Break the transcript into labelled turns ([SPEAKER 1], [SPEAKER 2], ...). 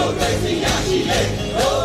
[SPEAKER 1] democracy, you she lives.